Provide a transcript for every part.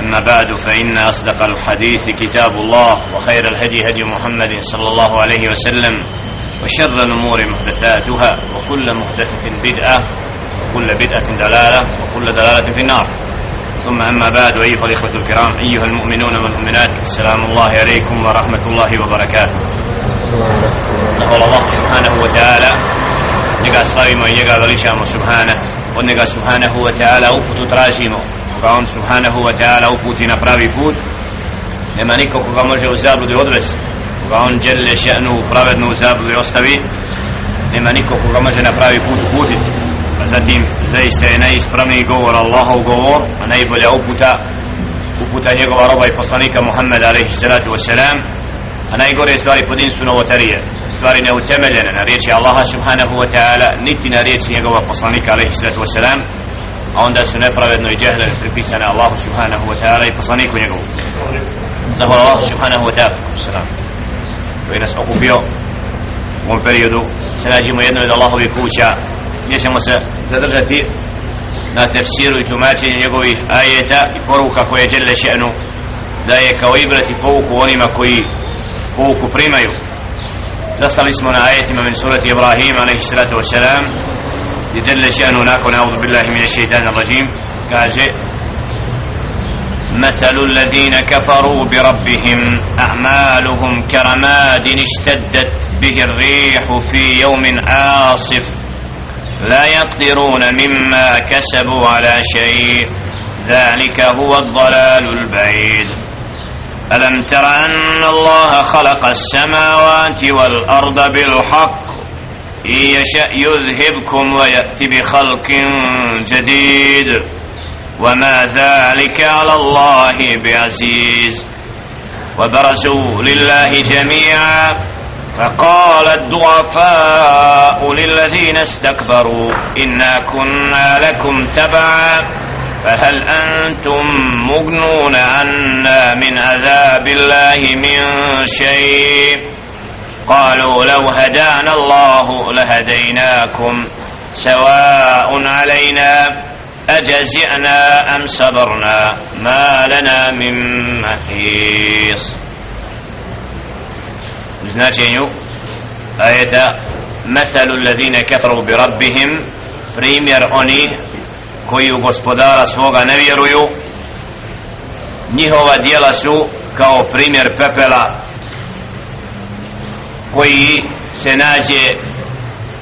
أما بعد فإن أصدق الحديث كتاب الله وخير الهدي هدي محمد صلى الله عليه وسلم وشر الأمور محدثاتها وكل محدثة بدعة وكل بدعة دلالة وكل دلالة في النار. ثم أما بعد أيها الإخوة الكرام أيها المؤمنون والمؤمنات السلام الله عليكم ورحمة الله وبركاته. نقول الله سبحانه وتعالى njega slavimo i njega veličamo subhana od njega subhanahu wa koga on subhanahu wa ta'ala uputi na pravi put. Nema niko koga može u zabludi odvesti. Koga on djelje še'nu pravednu u zabludi ostavi nema niko koga može na pravi put uputiti. A zatim zaista je najispravniji govor Allahov govor a najbolja uputa uputa njegova roba i poslanika Muhammeda alaihi salatu wasalam a najgore stvari pod insu novotarije. Stvari neutemeljene na riječi Allaha subhanahu wa ta'ala niti na riječi njegova poslanika alaihi salatu wasalam a onda su nepravedno i džehle pripisane Allahu subhanahu wa ta'ala i poslaniku njegovu. Zahvala Allahu subhanahu wa ta'ala. Koji nas okupio u ovom periodu. Se nađemo jedno od Allahovi kuća gdje ćemo se zadržati na tefsiru i tumačenju njegovih ajeta i poruka koje je dželle še'nu da je kao ibrat i pouku onima koji pouku primaju. Zastali smo na ajetima min surati Ibrahim alaihi salatu še'nu nakon audu billahi min šeitan rajim kaže مثل الذين كفروا بربهم أعمالهم كرماد اشتدت به الريح في يوم عاصف. لا يقدرون مما كسبوا على شيء. ذلك هو الضلال البعيد. ألم تر أن الله خلق السماوات والأرض بالحق؟ إن يشأ يذهبكم ويأتي بخلق جديد. وما ذلك على الله بعزيز. وبرزوا لله جميعا. فقال الضعفاء للذين استكبروا إنا كنا لكم تبعا. فهل أنتم مغنون عنا من عذاب الله من شيء؟ قالوا لو هدانا الله لهديناكم سواء علينا أجزئنا أم صبرنا ما لنا من محيص značenju ajeta مثل الذين كفروا بربهم primjer oni koji u gospodara svoga ne vjeruju njihova dijela su kao primjer pepela koji se nađe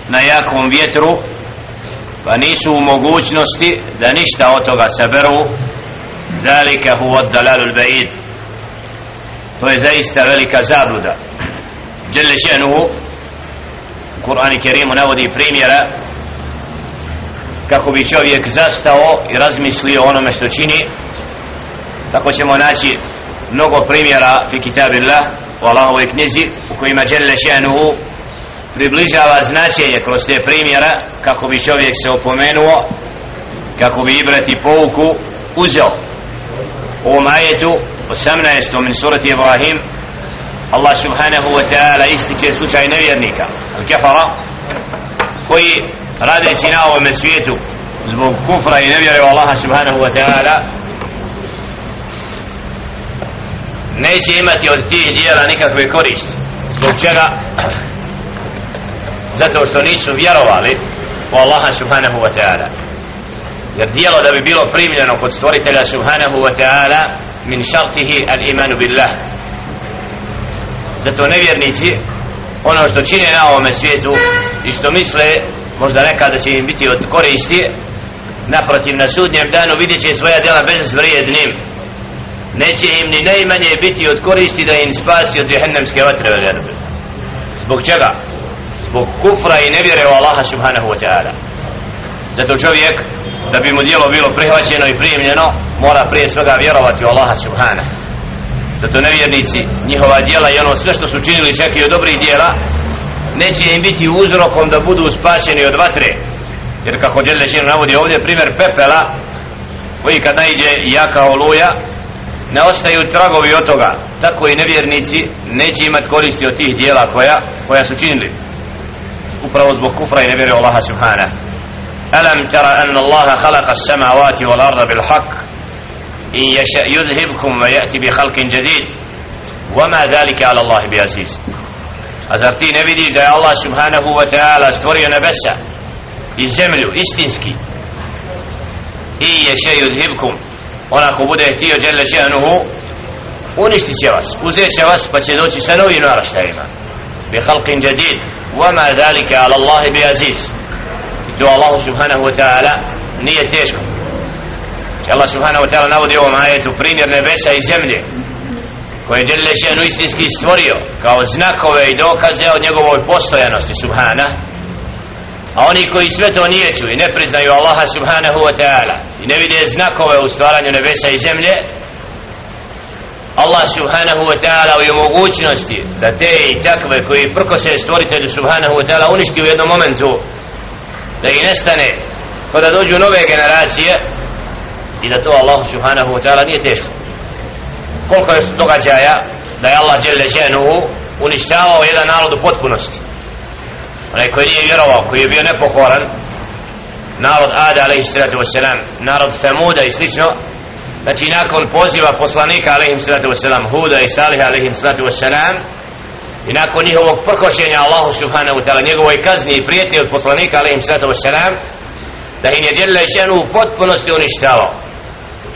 na jakom vjetru pa nisu u mogućnosti da ništa od toga saberu. Zalika huwa dalalul ba'id. To je zaista velika zabluda. Đele še'nuhu u i Kerimu navodi primjera kako bi čovjek zastao i razmislio onome što čini. Tako ćemo naći mnogo primjera fi kitabillah u Allahovoj knjizi u kojima Đelle še'nuhu približava značenje kroz te primjera kako bi čovjek se opomenuo kako bi ibrati pouku uzeo u ovom ajetu 18. min surati Ibrahim Allah subhanahu wa ta'ala ističe slučaj nevjernika al-kafara koji radeći na ovome svijetu zbog kufra i nevjere u Allaha subhanahu wa ta'ala neće imati od tih dijela nikakve koristi. Zbog čega? Zato što nisu vjerovali u Allaha subhanahu wa ta'ala. Jer dijelo da bi bilo primljeno kod stvoritelja subhanahu wa ta'ala min šartihi al imanu billah. Zato nevjernici ono što čine na ovome svijetu i što misle možda neka da će im biti od koristi naprotiv na sudnjem danu vidjet će svoja djela bezvrijednim neće im ni najmanje biti od koristi da im spasi od jehennemske vatre zbog čega? zbog kufra i nevjere u Allaha subhanahu wa ta'ala. Zato čovjek da bi mu dijelo bilo prihvaćeno i primljeno mora prije svega vjerovati u Allaha subhanahu. Zato nevjernici njihova dijela i ono sve što su činili čak i od dobrih dijela neće im biti uzrokom da budu spašeni od vatre. Jer kako Đelešinu navodi ovdje primjer pepela koji kad najde jaka oluja ne ostaju tragovi od toga. Tako i nevjernici neće imat koristi od tih dijela koja, koja su činili. Upravo zbog kufra i nevjere Allaha subhana. Alam tara anna Allaha khalaqa samavati wal arda bil haq in yasha yudhibkum wa ya'ti bi khalqin jadid. Wama dhalika ala Allah bi aziz. A zar ti ne vidiš da je Allah subhanahu wa ta'ala stvorio nebesa i zemlju istinski? I yasha yudhibkum onako bude htio dželle šanuhu uništit će vas. Uzet će vas pa će doći sa novim naraštajima. Bi halqin jadid. Wama dhalika ala Allah bi aziz. I to Allah subhanahu wa ta'ala nije teško. Allah subhanahu wa ta'ala navodi ovom ajetu primjer nebesa i zemlje koje je dželle šanu istinski stvorio kao znakove i dokaze od njegovoj postojanosti subhana a oni koji sve to nijeću i ne priznaju Allaha subhanahu wa ta'ala i ne vide znakove u stvaranju nebesa i zemlje Allah subhanahu wa ta'ala u mogućnosti da te i takve koji prkose stvoritelju subhanahu wa ta'ala uništi u jednom momentu da i nestane pa da dođu nove generacije i da to Allah subhanahu wa ta'ala nije teško. Koliko je događaja da je Allah dželle ženuhu uništavao jedan narod u potpunosti? Onaj koji nije vjerovao koji je bio nepokoran narod Ada alaihi sallatu wasalam narod Thamuda i slično znači nakon poziva poslanika alaihi sallatu wasalam Huda i Salih alaihi sallatu wasalam i nakon njihovog prkošenja Allahu subhanahu wa ta'ala njegovoj kazni i prijetnje od poslanika alaihi sallatu wasalam da im je djelila šenu u potpunosti uništavao.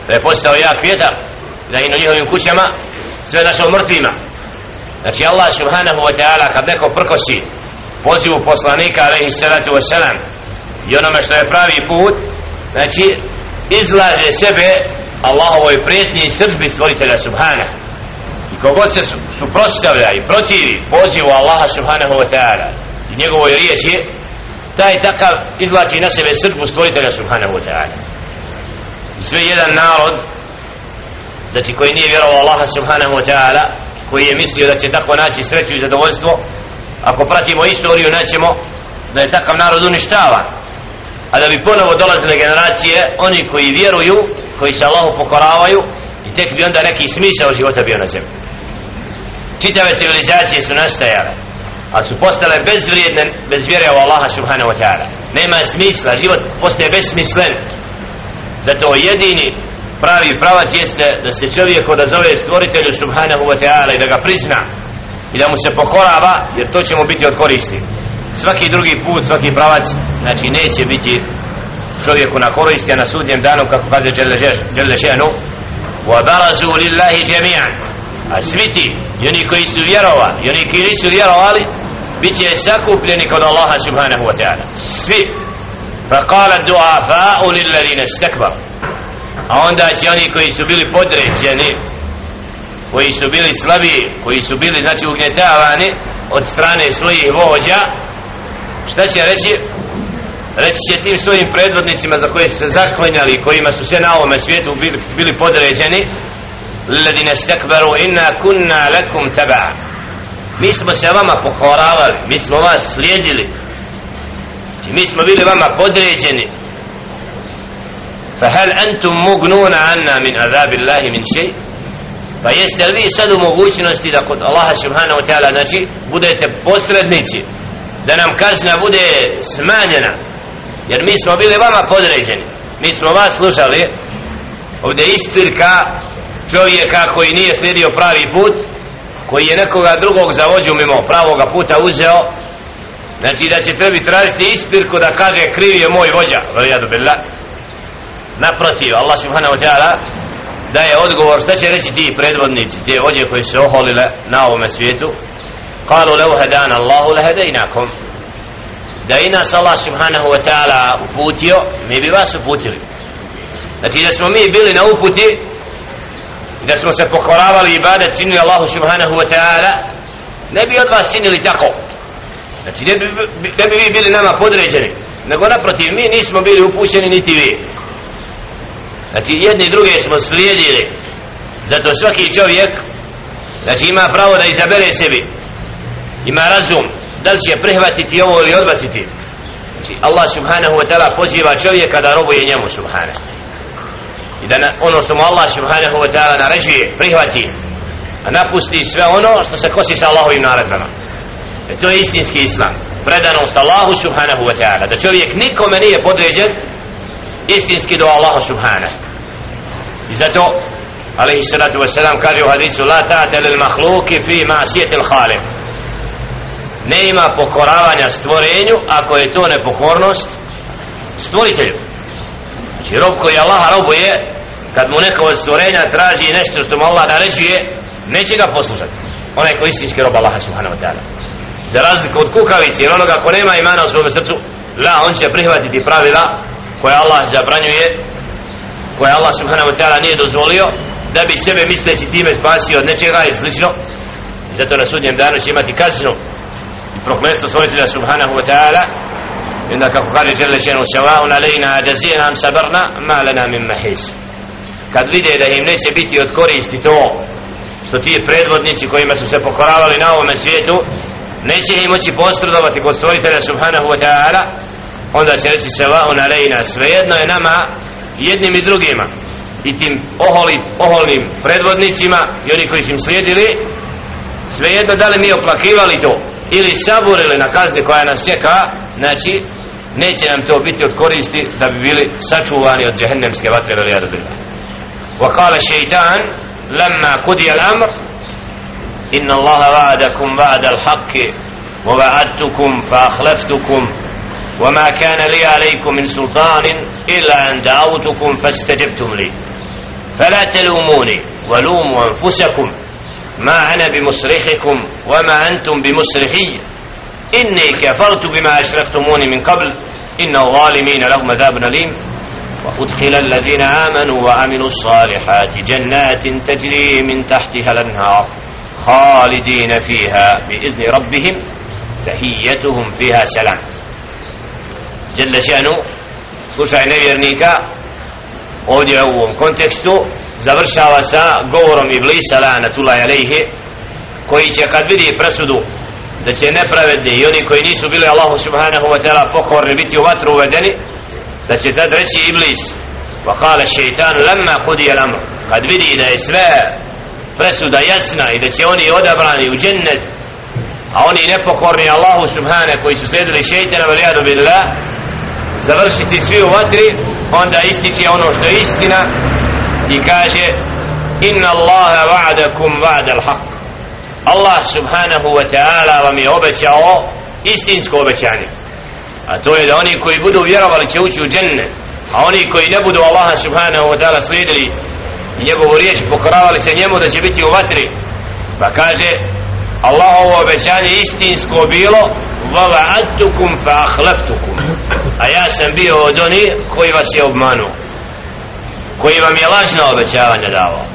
Da je postao jak vjetar da i na njihovim kućama sve našao mrtvima. Znači Allah subhanahu wa ta'ala kad neko prkosi pozivu poslanika alaihi salatu wasalam i onome što je pravi put znači izlaže sebe Allahovoj prijetnji i srđbi stvoritelja subhana. I kogod se suprostavlja i protivi pozivu Allaha subhanahu wa ta'ala i njegovoj riječi taj takav izlači na sebe srđbu stvoritelja subhanahu wa ta'ala. Sve jedan narod znači koji nije vjerovao Allaha subhanahu wa ta'ala koji je mislio da će tako naći sreću i zadovoljstvo ako pratimo istoriju naćemo da je takav narod uništavan. A da bi ponovo dolazile generacije oni koji vjeruju koji se Allahu pokoravaju i tek bi onda neki smisao života bio na zemlji. Čitave civilizacije su nastajale a su postale bezvrijedne bez vjere u Allaha subhanahu wa ta'ala. Nema smisla, život postaje besmislen. Zato jedini pravi pravac jeste da se čovjek odazove stvoritelju subhanahu wa ta'ala i da ga prizna i da mu se pokorava jer to će mu biti od koristi svaki drugi put, svaki pravac znači neće biti čovjeku na koristi a na sudnjem danu kako kaže Đele Šenu wa barazu lillahi jami'an a svi ti i oni koji su vjerovali i oni koji nisu vjerovali bit će sakupljeni kod Allaha subhanahu wa ta'ala svi فقال الدعافاء للذين استكبروا a onda će oni koji su bili podređeni koji su bili slabi koji su bili znači ugnjetavani od strane svojih vođa šta će reći reći će tim svojim predvodnicima za koje su se zaklenjali kojima su sve na ovome svijetu bili, bili podređeni ladine stakbaru inna kunna lakum taba mi smo se vama pokoravali mi smo vas slijedili znači mi smo bili vama podređeni فهل أنتم مغنون عنا من عذاب الله من شيء pa jeste li vi sad u mogućnosti da kod Allaha subhanahu wa ta'ala znači budete posrednici? Da nam kazna bude smanjena? Jer mi smo bili vama podređeni. Mi smo vas slušali. Ovdje ispirka čovjeka koji nije slijedio pravi put koji je nekoga drugog zavođu mimo pravoga puta uzeo. Znači da će tebi tražiti ispirku da kaže krivi je moj vođa. Valijadu billah. Naprotiv Allah subhanahu wa ta'ala daje odgovor šta će reći ti predvodnici te vođe koji se oholile na ovome svijetu قالوا لو هدانا الله لهديناكم da i nas Allah subhanahu wa ta'ala uputio mi bi vas uputili znači da smo mi bili na uputi da smo se pokoravali i ibadet činili Allahu subhanahu wa ta'ala ne bi od vas činili tako znači ne bi, ne bi vi bili nama podređeni nego naprotiv mi nismo bili upućeni niti vi znači jedni druge smo slijedili. Zato svaki čovjek znači ima pravo da izabere sebi. Ima razum da li će prihvatiti ovo ili odbaciti. Znači Allah subhanahu wa ta'ala poziva čovjeka da robuje njemu subhanahu. I da na, ono što mu Allah subhanahu wa ta'ala naređuje prihvati. A napusti sve ono što se kosi sa Allahovim naredbama. E to je istinski islam. Predanost Allahu subhanahu wa ta'ala. Da čovjek nikome nije podređen istinski do Allahu subhanahu i zato alaihi salatu wasalam kaže u hadisu la ta'ate lil mahluki fi ma'sijetil khaliq ne ima pokoravanja stvorenju ako je to nepokornost stvoritelju. Znači rob koji Allaha robuje kad mu neko od stvorenja traži nešto što mu Allah naređuje neće ga poslušati. Onaj koji istinski rob Allaha subhanahu wa ta'ala. Za razliku od kukavice ili onoga ko nema imana u svom srcu la on će prihvatiti pravila koje Allah zabranjuje koje Allah subhanahu wa ta'ala nije dozvolio da bi sebe misleći time spasio od nečega i slično. Zato na sudnjem danu će imati kaznu i prokletstvo svojitelja subhanahu wa ta'ala. I onda kako kaže žele Ženu sevaun alejna ađazina am sabarna ma lana min mahis. Kad vide da im neće biti od koristi to što ti predvodnici kojima su se pokoravali na ovome svijetu neće im moći postradovati kod stvoritelja subhanahu wa ta'ala onda će reći sevaun alejna svejedno je nama jednim i drugima i tim oholit, oholnim predvodnicima i oni koji su im slijedili svejedno da li mi oplakivali to ili saburili na kazni koja nas čeka znači neće nam to biti od koristi da bi bili sačuvani od džehennemske vatre veli adu billah وقال الشيطان لما قضي الأمر إن الله وعدكم وعد الحق ووعدتكم فأخلفتكم وما كان لي عليكم من سلطان إلا أن دعوتكم فاستجبتم لي. فلا تلوموني ولوموا أنفسكم. ما أنا بمصرخكم وما أنتم بمصرخي. إني كفرت بما أشركتموني من قبل. إن الظالمين لهم عذاب أليم. وأدخل الذين آمنوا وعملوا الصالحات جنات تجري من تحتها الأنهار خالدين فيها بإذن ربهم. تحيتهم فيها سلام. جل شأنه slušaj nevjernika ovdje u ovom kontekstu završava sa govorom Iblisa la'anatullahi alaihi koji će kad vidi presudu da će nepravedni i oni koji nisu bili Allahu subhanahu wa ta'ala pokorni biti u vatru uvedeni da će tad reći Iblis wa kale šeitan lemma hudi al kad vidi da je sve presuda jasna i da će oni odabrani u džennet a oni nepokorni Allahu subhanahu koji su slijedili šeitanu lijadu billah završiti svi u vatri onda ističe ono što je istina i kaže inna Allaha va'adakum va'da haq Allah subhanahu wa ta'ala vam je obećao istinsko obećanje. A to je da oni koji budu vjerovali će ući u dženne a oni koji ne budu Allaha subhanahu wa ta'ala slijedili i njegovu riječ pokoravali se njemu da će biti u vatri. Pa kaže Allahovo obećanje istinsko bilo vava'adtukum fa'ahleftukum a ja sam bio od onih koji vas je obmanuo koji vam je lažna obećavanja davao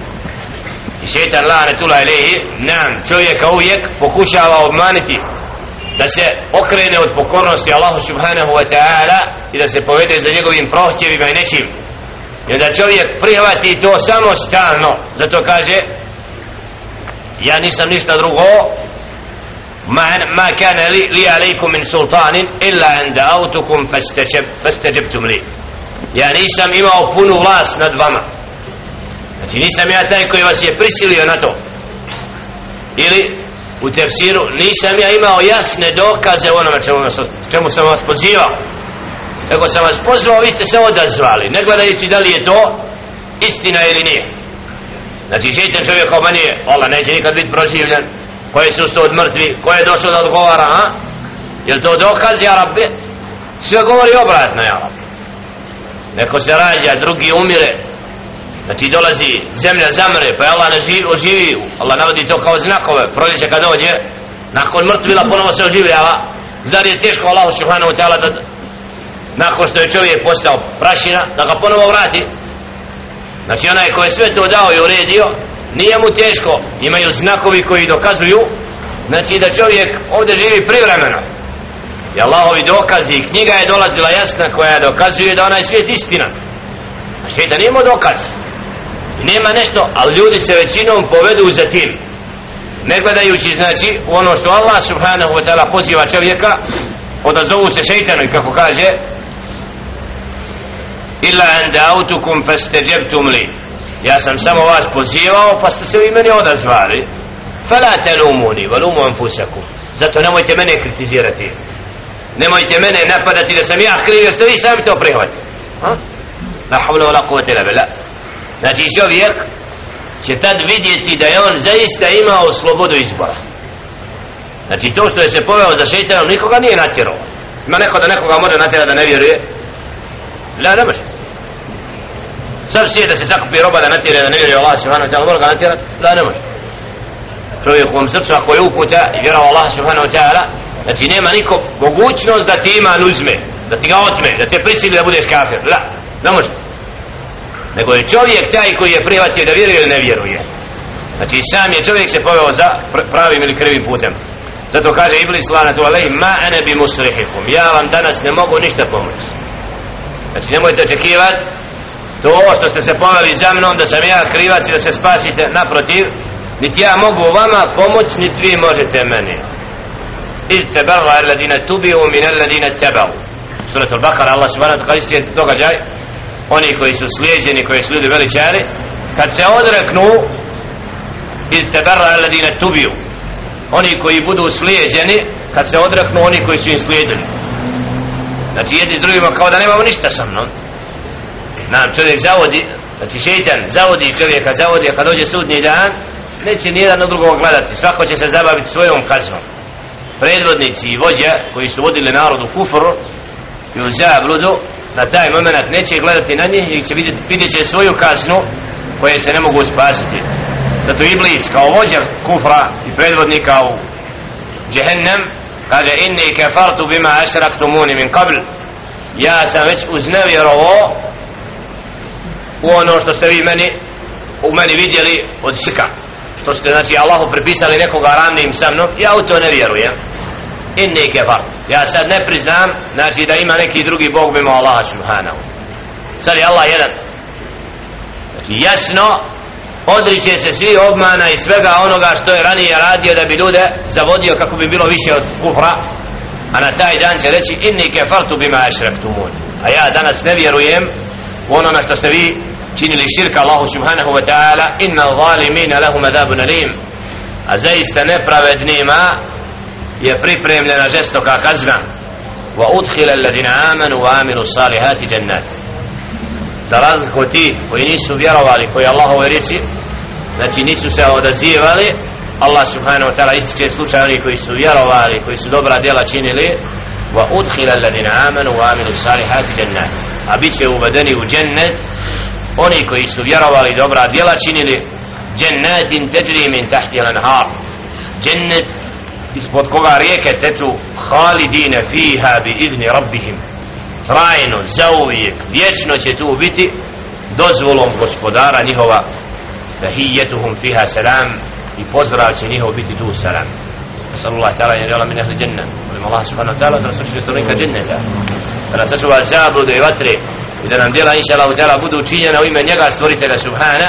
i šeitan lanetula ilihi nam čovjeka uvijek pokušava obmaniti da se okrene od pokornosti Allahu subhanahu wa ta'ala i da se povede za njegovim prohtjevima i nečim. I onda čovjek prihvati to samo stalno zato kaže ja nisam ništa drugo ما ما كان لي, لي عليكم من سلطان الا ان دعوتكم فاستجب فاستجبتم لي ja nisam imao punu vlast nad vama znači nisam ja taj koji vas je prisilio na to ili u tefsiru nisam ja imao jasne dokaze u onome čemu, čemu sam vas pozivao nego sam vas pozvao vi ste se odazvali ne gledajući da li je to istina ili nije znači šeitan čovjek kao meni je Allah neće nikad biti proživljen ko je susto od mrtvi? Ko je došao da odgovara a? je to dokaz ja rabbi? Sve govori obratno ja rabbi. Neko se rađa, drugi umire. Znači dolazi zemlja zamre pa Allah ne živi, oživi. Allah navodi to kao znakove. Proljeće kad dođe nakon mrtvila ponovo se oživljava. Zar je teško Allah subhanahu ta'ala da nakon što je čovjek postao prašina da ga ponovo vrati? Znači onaj ko je sve to dao i uredio nije mu teško. Imaju znakovi koji dokazuju znači da čovjek ovdje živi privremeno. I Allahovi dokazi i knjiga je dolazila jasna koja dokazuje da onaj svijet istina. A šeitan nema dokaz. I nema nešto ali ljudi se većinom povedu za tim. Ne gledajući znači ono što Allah subhanahu wa ta'ala poziva čovjeka odazovu se šeitanu i kako kaže illa an da'autukum fastajabtum li ja sam samo vas pozivao pa ste se vi meni odazvali. Fala telumuni valumu anfusakum. Zato nemojte mene kritizirati. Nemojte mene napadati da sam ja kriv jer ste vi sami to prihvatili. La havla wala kuvvete illa billah. Znači čovjek će tad vidjeti da je on zaista imao slobodu izbora. Znači to što je se poveo za šeitanom nikoga nije natjerao. Ima neko da nekoga može natjerati da ne vjeruje? La ne može sam sije da se zakupi roba da natjere da ne vjeruje Allah subhanahu wa ta'ala. Mora ga natjera, da ne može. Čovjek u ovom srcu ako je uputa i vjerao Allah subhanahu wa ta'ala znači nema niko mogućnost da ti iman uzme da ti ga otme da te prisili da budeš kafir. La ne može. Nego je čovjek taj koji je prihvatio da vjeruje ili ne vjeruje. Znači sam je čovjek se poveo za pravim ili krivim putem. Zato kaže Iblis lanatu alej ma ene bi musrihikum. Ja vam danas ne mogu ništa pomoći. Znači nemojte očekivati to ono što ste se poveli za mnom da sam ja krivac i da se spasite naprotiv. Niti ja mogu vama pomoć niti vi možete meni. Iz tebarra alladina tubiu min alladine tebau surat al-Baqara Allah subhanahu wa ta'ala isti događaj. Oni koji su slijedjeni koji su ljudi veličari kad se odreknu iz tebarra alladina tubiu. Oni koji budu slijedjeni kad se odreknu oni koji su im slijedili. Znači jedni s drugima kao da nemamo ništa sa mnom nam čovjek zavodi znači šeitan zavodi čovjeka zavodi a kad dođe sudnji dan neće nijedan od drugog gledati svako će se zabaviti svojom kaznom. Predvodnici i vođa koji su vodili narod u kufru i u zabludu na taj moment neće gledati na njih i će vidjeti, vidjet će svoju kaznu koje se ne mogu spasiti. Zato Iblis kao vođa kufra i predvodnika u džehennem kaže inni kefartu bima ašraktumuni min qabl. Ja sam već uznevjerovo u ono što ste vi meni u meni vidjeli od šika što ste znači Allahu prepisali nekoga ravnim sa mnom ja u to ne vjerujem. Inni kefar. Ja sad ne priznam znači da ima neki drugi Bog mimo Allaha subhanahu. Sad je Allah jedan. Znači jasno odriče se svi obmana i svega onoga što je ranije radio da bi ljude zavodio kako bi bilo više od kufra a na taj dan će reći inni kefartu bima ašrektumun a ja danas ne vjerujem u ono na što ste vi činili širka Allahu subhanahu wa ta'ala inna zalimina lahum adabun alim. A zaista nepravednima je pripremljena žestoka kazna. Wa udkhila alladhina amanu wa amilu salihati jannat. Za razliku ti koji nisu vjerovali koji Allahove riječi znači nisu se odazivali Allah subhanahu wa ta'ala ističe slučaj oni koji su vjerovali koji su dobra djela činili. Wa udkhila alladhina amanu wa amilu salihati jannat a bit će uvedeni u džennet. Oni koji su vjerovali dobra djela činili džennetin teđri min tahti lanhar. Džennet ispod koga rijeke teču halidine fiha bi idni rabbihim. Trajno, zauvijek, vječno će tu biti dozvolom gospodara njihova. Tahijetuhum fiha salam i pozdrav će njihov biti tu salam. نسأل الله تعالى أن يجعل من أهل الجنة ولما الله سبحانه وتعالى da nas učini stanovnika dženneta da nas sačuva zablude i vatre i da nam djela inša Allah ta'ala budu učinjena u ime njega stvoritelja Subhana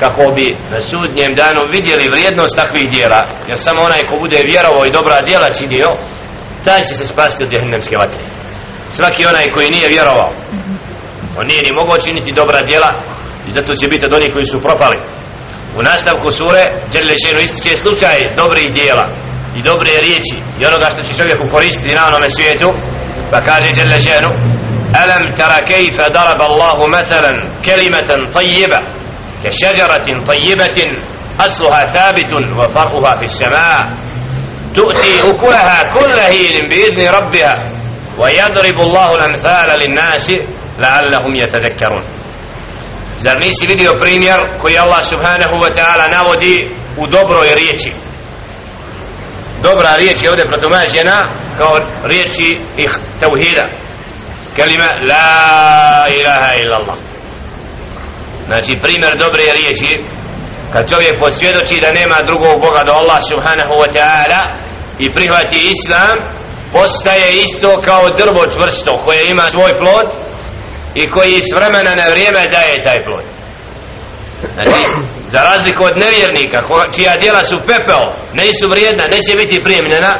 kako bi na sudnjem danu vidjeli vrijednost takvih djela jer samo onaj ko bude vjerovo i dobra djela činio taj će se spasti od džehennemske vatre svaki onaj koji nije vjerovao on nije ni mogao činiti dobra djela i zato će biti od onih koji su propali u nastavku sure Đerlešenu ističe slučaj dobrih djela I dobre riječi i onoga što će čovjeku koristiti na onome svijetu pa kaže Đerlešenu ألم تر كيف ضرب الله مثلا كلمة طيبة كشجرة طيبة أصلها ثابت وفرعها في السماء تؤتي أكلها كل هين بإذن ربها ويضرب الله الأمثال للناس لعلهم يتذكرون Zar nisi vidio primjer koji Allah subhanahu wa ta'ala navodi u dobroj riječi dobra riječ je ovdje protumađena kao riječi ih tauhida kelima la ilaha illallah. Znači primjer dobre riječi kad čovjek posvjedoči da nema drugog Boga do Allah subhanahu wa ta'ala i prihvati islam postaje isto kao drvo čvrsto koje ima svoj plod i koji s vremena na vrijeme daje taj plod znači za razliku od nevjernika čija djela su pepeo nisu vrijedna neće biti primljena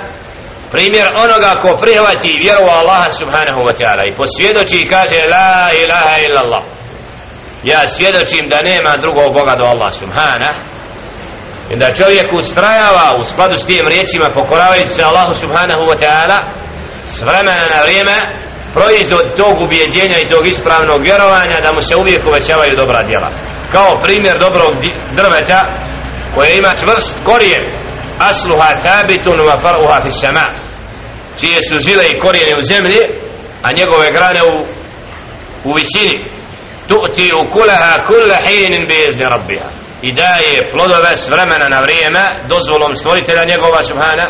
primjer onoga ko prihvati vjeru u Allaha subhanahu wa ta'ala i posvjedoči i kaže la ilaha illa Allah ja svjedočim da nema drugog Boga do Allah subhana. I da čovjek ustrajava u skladu s tim riječima pokoravajući se Allahu subhanahu wa ta'ala s vremena na vrijeme proizvod tog ubjeđenja i tog ispravnog vjerovanja da mu se uvijek uvećavaju dobra djela. Kao primjer dobrog drveta koje ima čvrst korijen asluha thabitun wa faruha fi sama čije su žile i korijene u zemlji a njegove grane u, u visini tu'ti u kulaha kulla hinin bi izni rabbiha i daje plodove s vremena na vrijeme dozvolom stvoritelja njegova subhana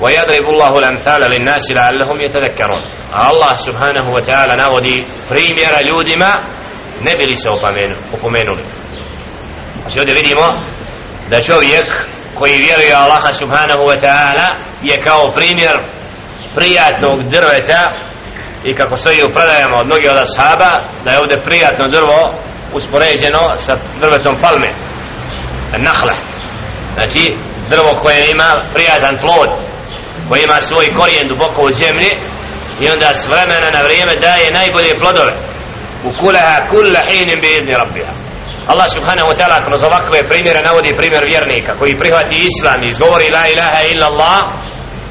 ويضرب الله الأمثال للناس لعلهم يتذكرون الله سبحانه وتعالى نودي primjera ljudima ne bili se opomenuli. Znači ovdje vidimo da čovjek koji vjeruje Allaha subhanahu wa ta'ala je kao primjer prijatnog drveta i kako stoji u predajama od mnogih od ashaba da je ovdje prijatno drvo uspoređeno sa drvetom palme nahla znači drvo koje ima prijatan plod koji ima svoj korijen duboko u zemlji i onda s vremena na vrijeme daje najbolje plodove u kulaha kulla hinim bi idni rabbiha Allah subhanahu wa ta'ala kroz ovakve primjere navodi primjer vjernika koji prihvati islam i izgovori la ilaha illa Allah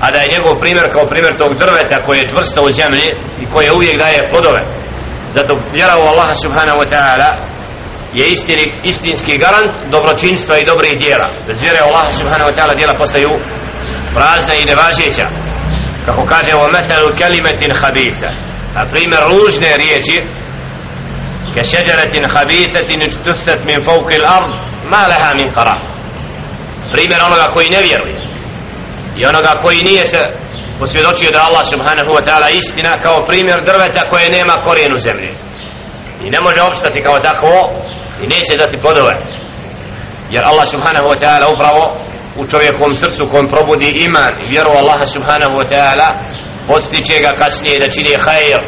a da je njegov primjer kao primjer tog drveta koje je čvrsto u zemlji i koje uvijek daje plodove. Zato vjera u Allaha subhanahu wa ta'ala je istini, istinski garant dobročinstva i dobrih dijela. Bez vjere u Allaha subhanahu wa ta'ala dijela postaju prazna i nevažeća. Kako kaže o metalu kelimetin habitha a primjer ružne riječi كشجرة خبيثة اجتثت من min الأرض ما لها من قرار. Primjer onoga koji ne vjeruje i onoga koji nije se posvjedočio da Allah subhanahu wa ta'ala istina kao primjer drveta koje nema korijen u zemlji. I ne može opstati kao takvo i neće dati plodove. Jer Allah subhanahu wa ta'ala upravo u čovjekovom srcu kom probudi iman i vjeru Allaha subhanahu wa ta'ala postiče ga kasnije da čini hajr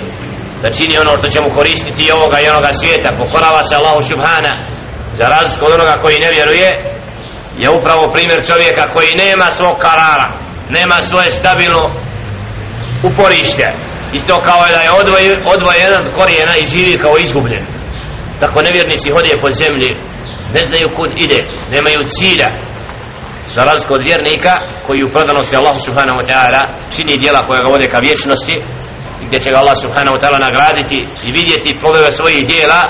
da čini ono što će mu koristiti i ovoga i onoga svijeta. Pokorava se Allahu subhana za razliku od onoga koji ne vjeruje je upravo primjer čovjeka koji nema svog karara nema svoje stabilno uporište. Isto kao da je odvojen, odvojen od korijena i živi kao izgubljen. Tako nevjernici hode po zemlji ne znaju kud ide nemaju cilja. Za razliku od vjernika koji u predanosti Allahu subhanahu wa ta'ala čini dijela koja ga vode ka vječnosti gdje će ga Allah subhanahu wa ta'ala nagraditi i vidjeti plodove svojih dijela.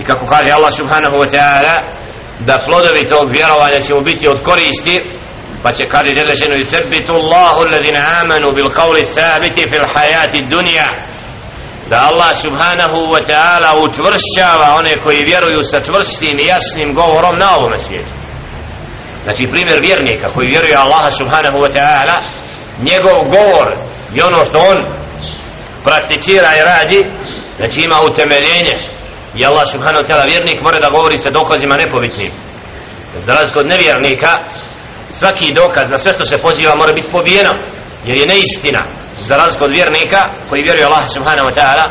I kako kaže Allah subhanahu wa ta'ala da plodovi tog vjerovanja će mu biti od koristi pa će kaže Đelešenu i sebitu Allahu alladhina amanu bil qawli sabiti fil hajati dunja da Allah subhanahu wa ta'ala učvršćava one koji vjeruju sa čvrstim i jasnim govorom na ovom svijetu. Znači primjer vjernika koji vjeruje Allaha subhanahu wa ta'ala njegov govor i ono što on prakticira i radi znači ima utemeljenje i Allah subhanahu wa ta'ala vjernik mora da govori sa dokazima nepobitnim za razliku od nevjernika svaki dokaz na sve što se poziva mora biti pobijeno jer je neistina za razliku od vjernika koji vjeruje Allah subhanahu wa ta'ala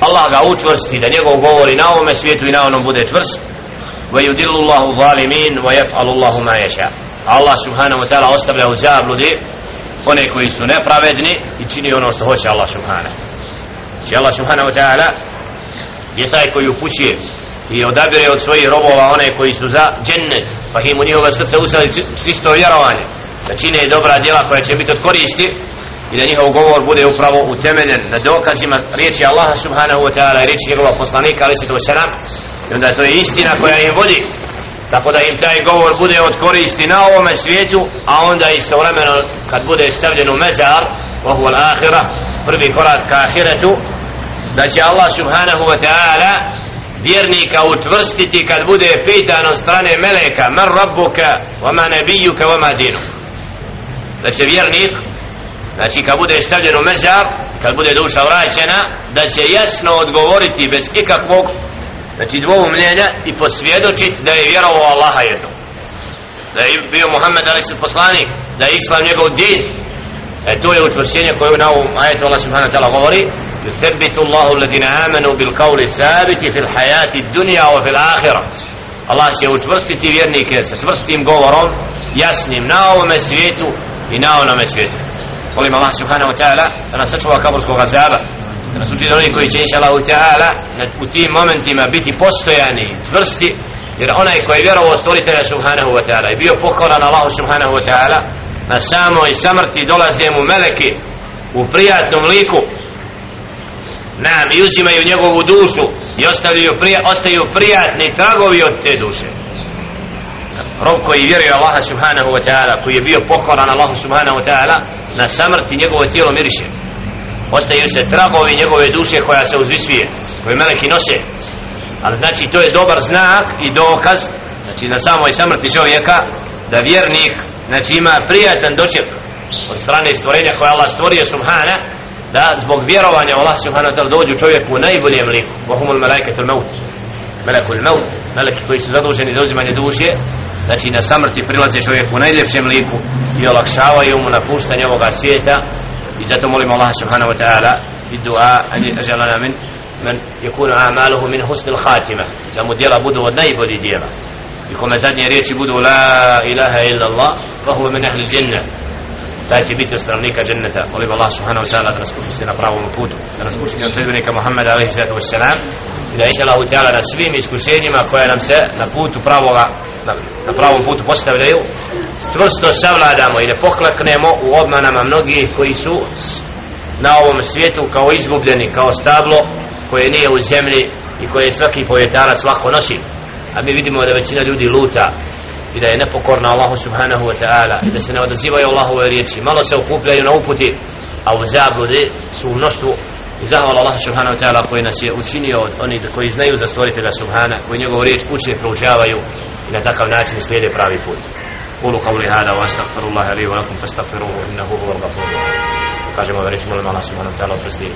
Allah ga učvrsti da njegov govori na ovome svijetu i na onom bude čvrst ويدل الله الظالمين ويفعل الله ما يشاء الله سبحانه وتعالى ostavlja u zabludi one koji su nepravedni i čini ono što hoće Allah subhanahu Znači Allah subhanahu wa ta'ala je taj koji upućuje i odabire od svojih robova one koji su za džennet. Pa im u njihova srca usali čisto vjerovanje. Da čine dobra djela koja će biti od koristi i da njihov govor bude upravo utemeljen na dokazima riječi Allaha subhanahu wa ta'ala i riječi njegova poslanika ali se to selam. I onda to je istina koja im vodi. Tako da im taj govor bude od koristi na ovome svijetu a onda istovremeno kad bude stavljen u mezar ohu al ahira prvi korak ka ahiretu da će Allah subhanahu wa ta'ala vjernika utvrstiti kad bude pitan od strane meleka man rabbuka wa ma nabijuka wa ma dinu da će vjernik znači kad bude stavljen u mezar kad bude duša vraćena da će jasno odgovoriti bez ikakvog znači dvoumljenja i posvjedočiti da je vjerovao Allaha jedno da je bio Muhammed ali poslanik da je islam njegov din e to je učvršćenje koje na ovom ajetu Allah subhanahu wa ta'ala govori يثبت الله الذين آمنوا بالقول الثابت في الحياة الدنيا وفي الآخرة Allah će učvrstiti vjernike sa čvrstim govorom jasnim na ovome svijetu i na onome svijetu molim Allah subhanahu wa ta'ala da nas sačuva kaburskog azaba da nas učini oni koji će inša Allah ta'ala u tim momentima biti postojani čvrsti jer onaj koji je vjerovo stvoritelja subhanahu wa ta'ala i bio pokoran Allah subhanahu wa ta'ala na samoj samrti dolaze mu meleki u prijatnom liku. Nam i uzimaju njegovu dušu i ostavljaju prija, ostaju prijatni tragovi od te duše. Rob koji vjeruje Allaha subhanahu wa ta'ala koji je bio pokoran Allahu subhanahu wa ta'ala na samrti njegovo tijelo miriše. Ostaju se tragovi njegove duše koja se uzvisvije koje meleki nose. Ali znači to je dobar znak i dokaz znači na samoj samrti čovjeka da vjernik znači ima prijatan doček od strane stvorenja koje Allah stvorio subhana da zbog vjerovanja Allah subhanahu wa ta'ala dođu čovjeku u najboljem liku vahumul malaikatul maut melekul maut meleki koji su zaduženi za uzimanje duše znači na samrti prilaze čovjeku u najljepšem liku i olakšavaju mu napuštanje ovoga svijeta i zato molimo Allah subhanahu wa ta'ala i dua ajalana min من يكون أعماله من حسن الخاتمة da mu djela budu od najboljih djela i kome zadnje riječi budu la ilaha illa Allah fa huwa min ahli dženna taj će biti od dženneta. Molim Allah subhanahu wa ta'ala da nas pusti na pravom putu da nas pusti od sredbenika Muhammeda alaihi sallatu wa sallam i da iša Allah ta'ala na svim iskušenjima koje nam se na putu pravoga na, na pravom putu postavljaju stvrsto savladamo i ne poklaknemo u obmanama mnogih koji su na ovom svijetu kao izgubljeni kao stablo koje nije u zemlji i koje svaki povjetarac lako nosi a mi vidimo da većina ljudi luta i da je nepokorna Allahu subhanahu wa ta'ala i da se ne odazivaju Allahove riječi malo se okupljaju na uputi a u zabludi su u mnoštvu i zahvala Allah subhanahu wa ta'ala koji nas je učinio od oni koji znaju za stvoritelja subhana koji njegovu riječ uče i proučavaju i na takav način slijede pravi put قولوا قولي هذا واستغفر الله لي ولكم فاستغفروه انه هو الغفور الرحيم kažemo da reći molim Allah subhanahu wa ta'ala oprosti